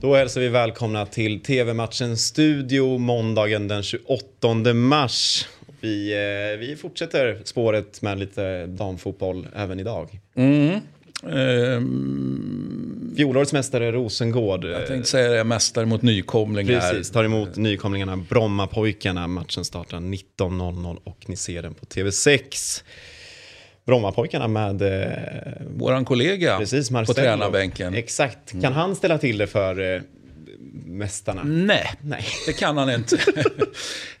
Då hälsar vi välkomna till TV-matchen Studio måndagen den 28 mars. Vi, eh, vi fortsätter spåret med lite damfotboll även idag. Mm. Ehm, Fjolårets mästare Rosengård. jag tänkte säga det, mästare mot nykomlingar. Precis, tar emot nykomlingarna Brommapojkarna. Matchen startar 19.00 och ni ser den på TV6. Brommapojkarna med eh, Våran kollega precis, på tränarbänken. Exakt. Kan han ställa till det för eh, mästarna? Nej, Nej. det kan han inte.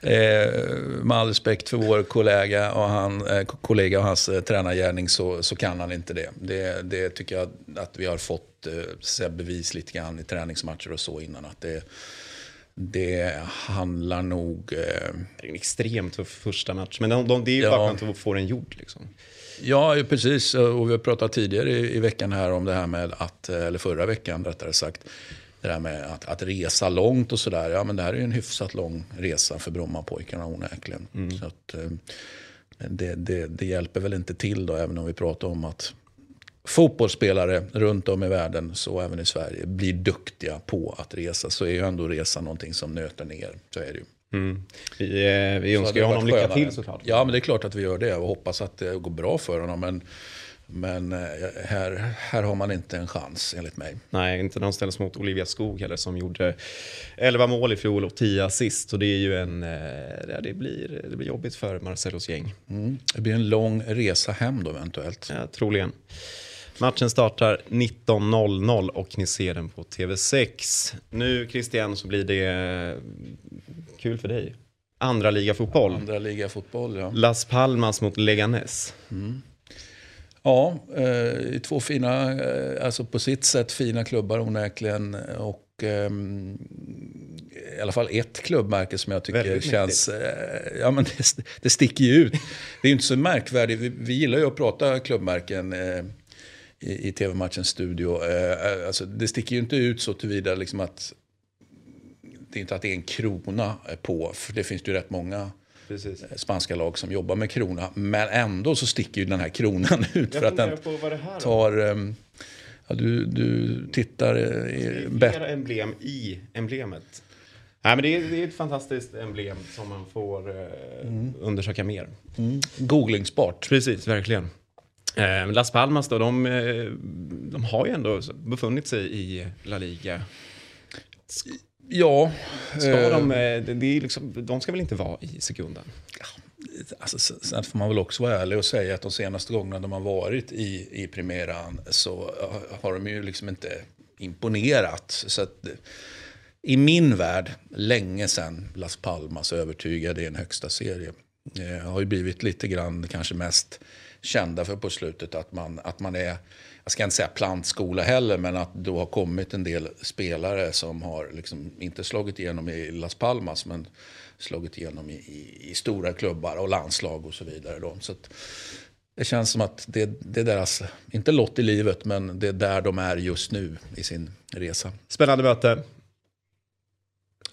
eh, med all respekt för vår kollega och, han, eh, kollega och hans eh, tränargärning så, så kan han inte det. det. Det tycker jag att vi har fått eh, bevis lite grann i träningsmatcher och så innan. Att det, det handlar nog... Eh, Det är en extremt tuff första match. Men de, de, det är ju Ja. bara skönt att få den gjord. Liksom. Ja, precis. Och vi har pratat tidigare i, i veckan här om det här med att, eller förra veckan rättare sagt, det där med att, att resa långt och sådär. Ja, men det här är ju en hyfsat lång resa för Brommapojkarna onekligen. Så att, eh, det, det, det hjälper väl inte till då, även om vi pratar om att fotbollsspelare runt om i världen, så även i Sverige, blir duktiga på att resa. Så är ju ändå resa någonting som nöter ner. Så är det ju. Mm. Vi, eh, vi önskar honom lycka till såklart. Ja, men det är klart att vi gör det och hoppas att det går bra för honom. Men, men eh, här, här har man inte en chans enligt mig. Nej, inte när de ställs mot Olivia Skog heller som gjorde 11 mål i fjol och 10 assist. Och det är ju en... eh, Det blir, det blir jobbigt för Marcellos gäng. Mm. Det blir en lång resa hem då eventuellt. Ja, troligen. Matchen startar 19.00 och ni ser den på TV6. Nu Christian så blir det eh, kul för dig. Andra liga fotboll. Andra liga fotboll, ja. Las Palmas mot Leganes. Ja, eh, två fina, eh, alltså på sitt sätt fina klubbar onekligen. Och ehm, i alla fall ett klubbmärke som jag tycker Väldigt känns... Eh, ja, men det, det sticker ju ut. Det är ju inte så märkvärdigt. Vi, vi gillar ju att prata klubbmärken eh, i, i tv-matchens studio. Eh, alltså, det sticker ju inte ut så tillvida liksom att det är inte att det är en krona på, för det finns ju rätt många Precis. spanska lag som jobbar med krona. Men ändå så sticker ju den här kronan ut för att den det här tar... ehm, Ja, du, du tittar eh, i bättre... Flera emblem i emblemet. Nej, men det, är, det är ett fantastiskt emblem som man får eh, undersöka mer. Mm, googlingsbart. Precis, verkligen. Eh, Las Palmas då, de, eh, de har ju ändå befunnit sig i La Liga. Ja. Ska eh, de, eh, det, det är liksom, de ska väl inte vara i sekunden? Alltså, sen får man väl också vara ärlig och säga att de senaste gångerna de har varit i, i primeran så eh, har de ju liksom inte imponerat. Så att, I min värld, länge sedan Las Palmas övertygade i en högsta serie. Eh, har ju blivit lite grann kanske mest kända för på slutet att man, att man är, jag ska inte säga plantskola heller, men att då har kommit en del spelare som har liksom inte slagit igenom i Las Palmas, men slagit igenom i, i, i stora klubbar och landslag och så vidare. Då. Så att det känns som att det, det är deras, inte lott i livet, men det är där de är just nu i sin resa. Spännande möte.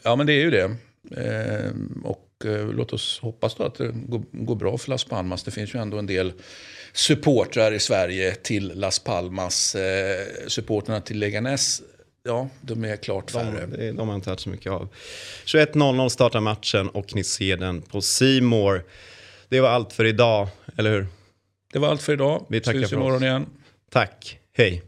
Ja, men det är ju det. Eh, och låt oss hoppas då att det går, går bra för Las Palmas. Det finns ju ändå en del supportrar i Sverige till Las Palmas. Eh, supportrarna till Leganes, ja, de är klart färre. De, de har inte hört så mycket av. 21.00 startar matchen och ni ser den på More. Det var allt för idag, eller hur? Det var allt för idag. Vi tackar Syns för imorgon oss. igen. Tack, hej.